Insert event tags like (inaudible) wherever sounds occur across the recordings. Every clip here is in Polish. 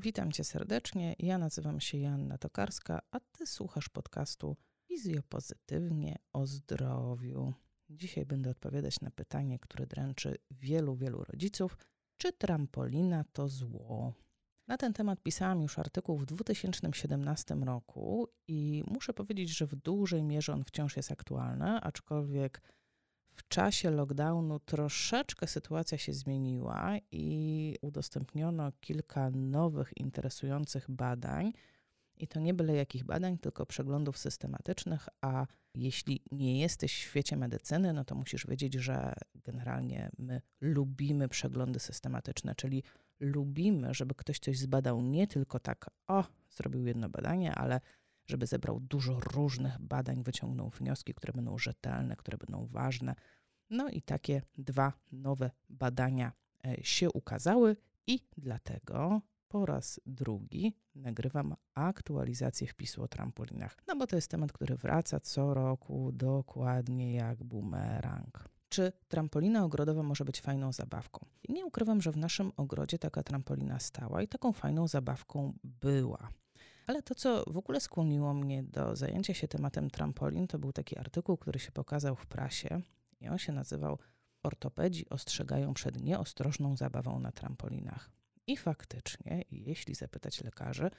Witam cię serdecznie. Ja nazywam się Joanna Tokarska, a ty słuchasz podcastu Fizjopozytywnie o zdrowiu. Dzisiaj będę odpowiadać na pytanie, które dręczy wielu, wielu rodziców. Czy trampolina to zło? Na ten temat pisałam już artykuł w 2017 roku i muszę powiedzieć, że w dużej mierze on wciąż jest aktualny, aczkolwiek w czasie lockdownu troszeczkę sytuacja się zmieniła i udostępniono kilka nowych, interesujących badań. I to nie byle jakich badań, tylko przeglądów systematycznych, a jeśli nie jesteś w świecie medycyny, no to musisz wiedzieć, że generalnie my lubimy przeglądy systematyczne, czyli lubimy, żeby ktoś coś zbadał nie tylko tak, o, zrobił jedno badanie, ale żeby zebrał dużo różnych badań, wyciągnął wnioski, które będą rzetelne, które będą ważne. No i takie dwa nowe badania e, się ukazały, i dlatego po raz drugi nagrywam aktualizację wpisu o trampolinach. No bo to jest temat, który wraca co roku dokładnie jak bumerang. Czy trampolina ogrodowa może być fajną zabawką? Nie ukrywam, że w naszym ogrodzie taka trampolina stała i taką fajną zabawką była. Ale to, co w ogóle skłoniło mnie do zajęcia się tematem trampolin, to był taki artykuł, który się pokazał w prasie i on się nazywał Ortopedzi ostrzegają przed nieostrożną zabawą na trampolinach. I faktycznie, jeśli zapytać lekarzy,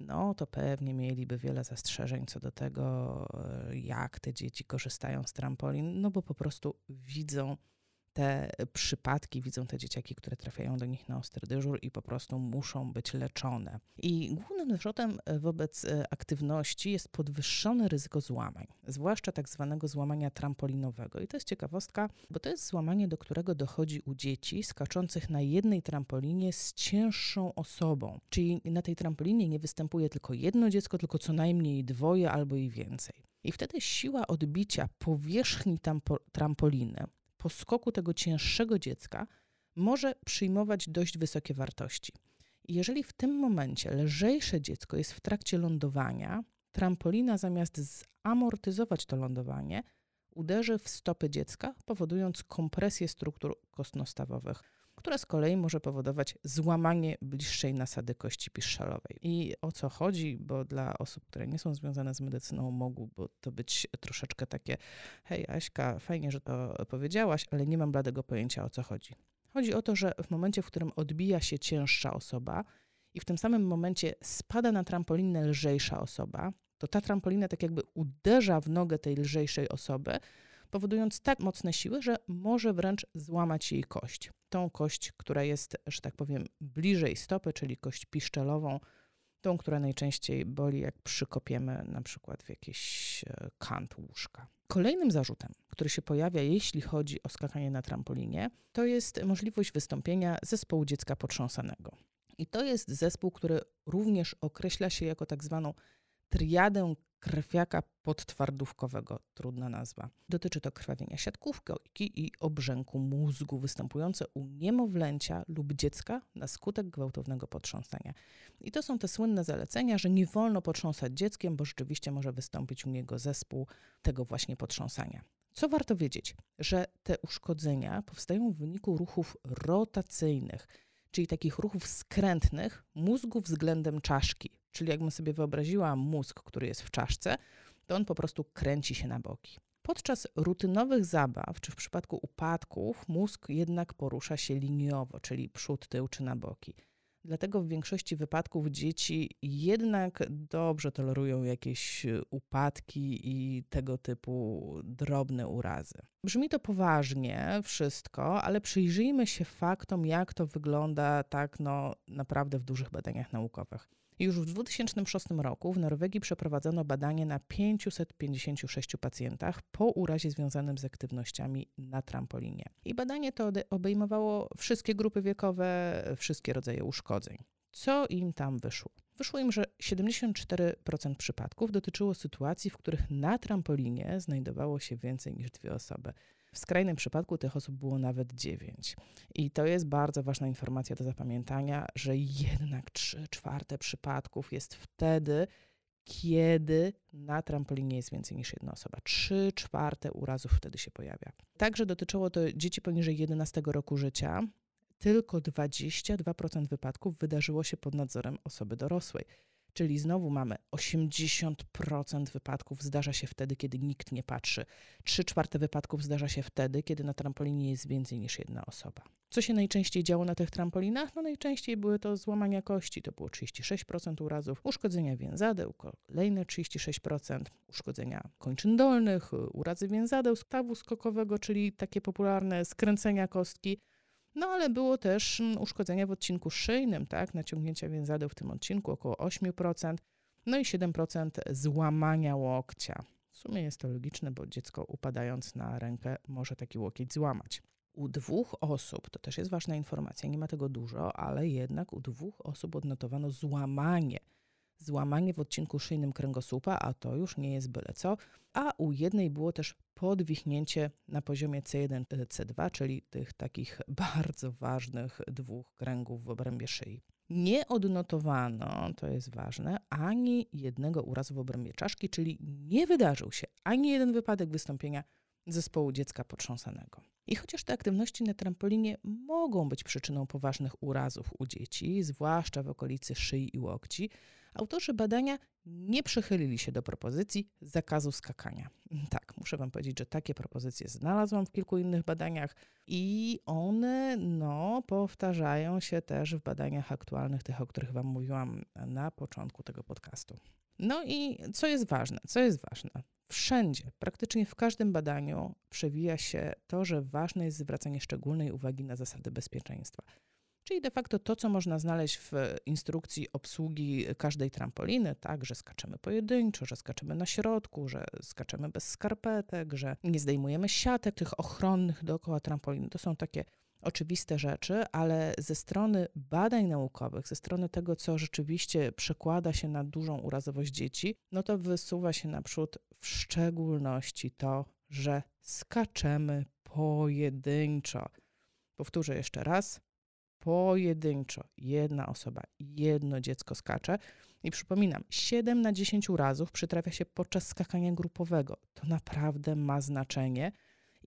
no to pewnie mieliby wiele zastrzeżeń co do tego, e, jak te dzieci korzystają z trampolin, no bo po prostu widzą te przypadki, widzą te dzieciaki, które trafiają do nich na ostry dyżur i po prostu muszą być leczone. I głównym zarzutem e, wobec e, aktywności jest podwyższone ryzyko złamań, zwłaszcza tak zwanego złamania trampolinowego. I to jest ciekawostka, bo to jest złamanie, do którego dochodzi u dzieci skaczących na jednej trampolinie z cięższą osobą. Czyli na tej trampolinie nie występuje tylko jedno dziecko, tylko co najmniej dwoje albo i więcej. I wtedy siła odbicia powierzchni trampoliny po skoku tego cięższego dziecka może przyjmować dość wysokie wartości. Jeżeli w tym momencie lżejsze dziecko jest w trakcie lądowania, trampolina zamiast zamortyzować to lądowanie, uderzy w stopy dziecka, powodując kompresję struktur kostnostawowych która z kolei może powodować złamanie bliższej nasady kości piszczelowej. I o co chodzi, bo dla osób, które nie są związane z medycyną, mogłoby to być troszeczkę takie: hej, Aśka, fajnie, że to powiedziałaś, ale nie mam bladego pojęcia o co chodzi. Chodzi o to, że w momencie, w którym odbija się cięższa osoba i w tym samym momencie spada na trampolinę lżejsza osoba, to ta trampolina tak jakby uderza w nogę tej lżejszej osoby, powodując tak mocne siły, że może wręcz złamać jej kość. Tą kość, która jest, że tak powiem, bliżej stopy, czyli kość piszczelową, tą, która najczęściej boli, jak przykopiemy na przykład w jakiś e, kant łóżka. Kolejnym zarzutem, który się pojawia, jeśli chodzi o skakanie na trampolinie, to jest możliwość wystąpienia zespołu dziecka potrząsanego. I to jest zespół, który również określa się jako tak zwaną triadę krwiaka podtwardówkowego, trudna nazwa. Dotyczy to krwawienia siatkówki i obrzęku mózgu występujące u niemowlęcia lub dziecka na skutek gwałtownego potrząsania. I to są te słynne zalecenia, że nie wolno potrząsać dzieckiem, bo rzeczywiście może wystąpić u niego zespół tego właśnie potrząsania. Co warto wiedzieć? Że te uszkodzenia powstają w wyniku ruchów rotacyjnych, czyli takich ruchów skrętnych mózgu względem czaszki. Czyli jakbym sobie wyobraziła mózg, który jest w czaszce, to on po prostu kręci się na boki. Podczas rutynowych zabaw, czy w przypadku upadków, mózg jednak porusza się liniowo, czyli przód, tył czy na boki. Dlatego w większości wypadków dzieci jednak dobrze tolerują jakieś upadki i tego typu drobne urazy. Brzmi to poważnie wszystko, ale przyjrzyjmy się faktom, jak to wygląda tak no, naprawdę w dużych badaniach naukowych. Już w 2006 roku w Norwegii przeprowadzono badanie na 556 pacjentach po urazie związanym z aktywnościami na trampolinie. I badanie to obejmowało wszystkie grupy wiekowe, wszystkie rodzaje uszkodzeń. Co im tam wyszło? Wyszło im, że 74% przypadków dotyczyło sytuacji, w których na trampolinie znajdowało się więcej niż dwie osoby. W skrajnym przypadku tych osób było nawet dziewięć. I to jest bardzo ważna informacja do zapamiętania, że jednak 3 czwarte przypadków jest wtedy, kiedy na trampolinie jest więcej niż jedna osoba. 3 czwarte urazów wtedy się pojawia. Także dotyczyło to dzieci poniżej 11 roku życia, tylko 22% wypadków wydarzyło się pod nadzorem osoby dorosłej. Czyli znowu mamy 80% wypadków zdarza się wtedy, kiedy nikt nie patrzy. 3 czwarte wypadków zdarza się wtedy, kiedy na trampolinie jest więcej niż jedna osoba. Co się najczęściej działo na tych trampolinach? No najczęściej były to złamania kości, to było 36% urazów, uszkodzenia więzadeł, kolejne 36%, uszkodzenia kończyn dolnych, urazy więzadeł, stawu skokowego, czyli takie popularne skręcenia kostki, no ale było też mm, uszkodzenia w odcinku szyjnym, tak, naciągnięcia więzadeł w tym odcinku około 8%, no i 7% złamania łokcia. W sumie jest to logiczne, bo dziecko upadając na rękę może taki łokieć złamać. U dwóch osób, to też jest ważna informacja, nie ma tego dużo, ale jednak u dwóch osób odnotowano złamanie złamanie w odcinku szyjnym kręgosłupa, a to już nie jest byle co, a u jednej było też podwichnięcie na poziomie C1, C2, czyli tych takich (laughs) bardzo ważnych dwóch kręgów w obrębie szyi. Nie odnotowano, to jest ważne, ani jednego urazu w obrębie czaszki, czyli nie wydarzył się ani jeden wypadek wystąpienia zespołu dziecka potrząsanego. I chociaż te aktywności na trampolinie mogą być przyczyną poważnych urazów u dzieci, zwłaszcza w okolicy szyi i łokci, autorzy badania nie przychylili się do propozycji zakazu skakania. (laughs) Tak, muszę Wam powiedzieć, że takie propozycje znalazłam w kilku innych badaniach i one no, powtarzają się też w badaniach aktualnych, tych, o których Wam mówiłam na początku tego podcastu. No i co jest ważne? Co jest ważne? Wszędzie, praktycznie w każdym badaniu przewija się to, że ważne jest zwracanie szczególnej uwagi na zasady bezpieczeństwa. Czyli de facto to, co można znaleźć w instrukcji obsługi każdej trampoliny, tak, że skaczemy pojedynczo, że skaczemy na środku, że skaczemy bez skarpetek, że nie zdejmujemy siatek tych ochronnych dookoła trampoliny. To są takie oczywiste rzeczy, ale ze strony badań naukowych, ze strony tego, co rzeczywiście przekłada się na dużą urazowość dzieci, no to wysuwa się naprzód w szczególności to, że skaczemy pojedynczo. Powtórzę jeszcze raz, pojedynczo jedna osoba, jedno dziecko skacze. I przypominam, 7 na 10 razów przytrafia się podczas skakania grupowego. To naprawdę ma znaczenie.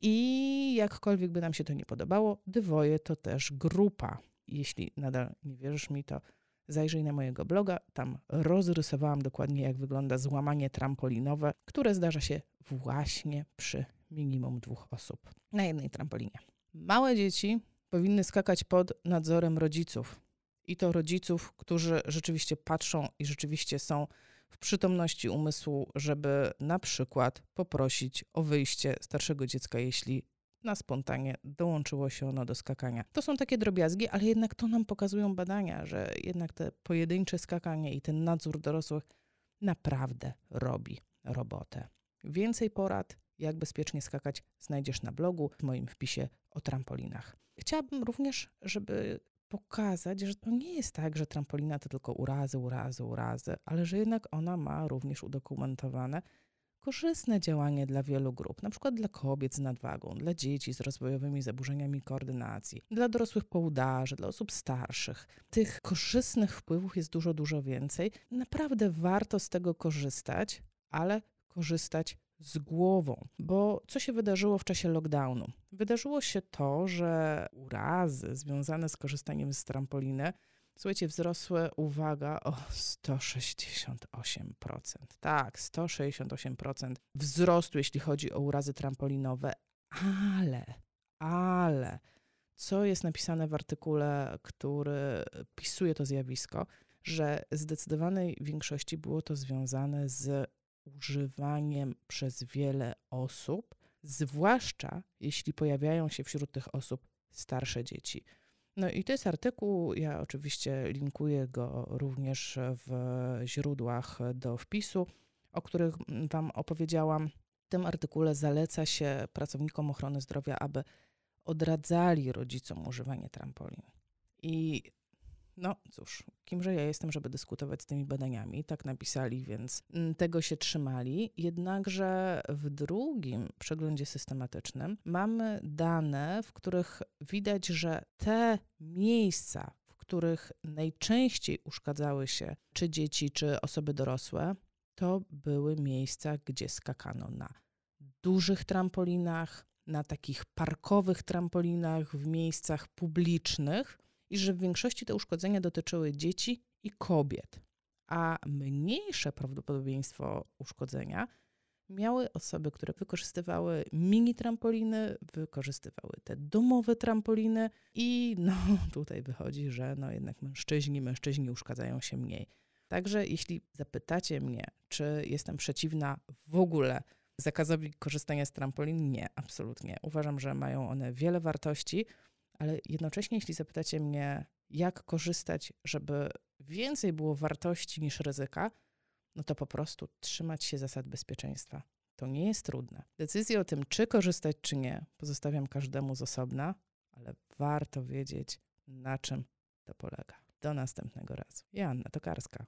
I jakkolwiek by nam się to nie podobało, dwoje to też grupa. Jeśli nadal nie wierzysz mi, to zajrzyj na mojego bloga. Tam rozrysowałam dokładnie, jak wygląda złamanie trampolinowe, które zdarza się właśnie przy minimum dwóch osób na jednej trampolinie. Małe dzieci powinny skakać pod nadzorem rodziców. I to rodziców, którzy rzeczywiście patrzą i rzeczywiście są w przytomności umysłu, żeby na przykład poprosić o wyjście starszego dziecka, jeśli na spontanie dołączyło się ono do skakania. To są takie drobiazgi, ale jednak to nam pokazują badania, że jednak te pojedyncze skakanie i ten nadzór dorosłych naprawdę robi robotę. Więcej porad, jak bezpiecznie skakać, znajdziesz na blogu w moim wpisie o trampolinach. Chciałabym również, żeby pokazać, że to nie jest tak, że trampolina to tylko urazy, urazy, urazy, ale że jednak ona ma również udokumentowane korzystne działanie dla wielu grup, na przykład dla kobiet z nadwagą, dla dzieci z rozwojowymi zaburzeniami koordynacji, dla dorosłych połudarzy, dla osób starszych. Tych korzystnych wpływów jest dużo, dużo więcej. Naprawdę warto z tego korzystać, ale korzystać z głową. Bo co się wydarzyło w czasie lockdownu? Wydarzyło się to, że urazy związane z korzystaniem z trampoliny słuchajcie, wzrosły, uwaga, o 168%. Tak, 168% wzrostu, jeśli chodzi o urazy trampolinowe, ale, ale, co jest napisane w artykule, który pisuje to zjawisko, że zdecydowanej większości było to związane z używaniem przez wiele osób, zwłaszcza jeśli pojawiają się wśród tych osób starsze dzieci. No i to jest artykuł, ja oczywiście linkuję go również w źródłach do wpisu, o których Wam opowiedziałam. W tym artykule zaleca się pracownikom ochrony zdrowia, aby odradzali rodzicom używanie trampolin. I no cóż, kimże ja jestem, żeby dyskutować z tymi badaniami? Tak napisali, więc mm, tego się trzymali. Jednakże w drugim przeglądzie systematycznym mamy dane, w których widać, że te miejsca, w których najczęściej uszkadzały się czy dzieci, czy osoby dorosłe, to były miejsca, gdzie skakano na dużych trampolinach, na takich parkowych trampolinach w miejscach publicznych i że w większości te uszkodzenia dotyczyły dzieci i kobiet, a mniejsze prawdopodobieństwo uszkodzenia miały osoby, które wykorzystywały mini trampoliny, wykorzystywały te domowe trampoliny i no (laughs) tutaj wychodzi, że no jednak mężczyźni, mężczyźni uszkadzają się mniej. Także jeśli zapytacie mnie, czy jestem przeciwna w ogóle zakazowi korzystania z trampolin, nie, absolutnie. Uważam, że mają one wiele wartości, ale jednocześnie jeśli zapytacie mnie, jak korzystać, żeby więcej było wartości niż ryzyka, no to po prostu trzymać się zasad bezpieczeństwa. To nie jest trudne. Decyzję o tym, czy korzystać, czy nie, pozostawiam każdemu z osobna, ale warto wiedzieć, na czym to polega. Do następnego razu. Joanna Tokarska.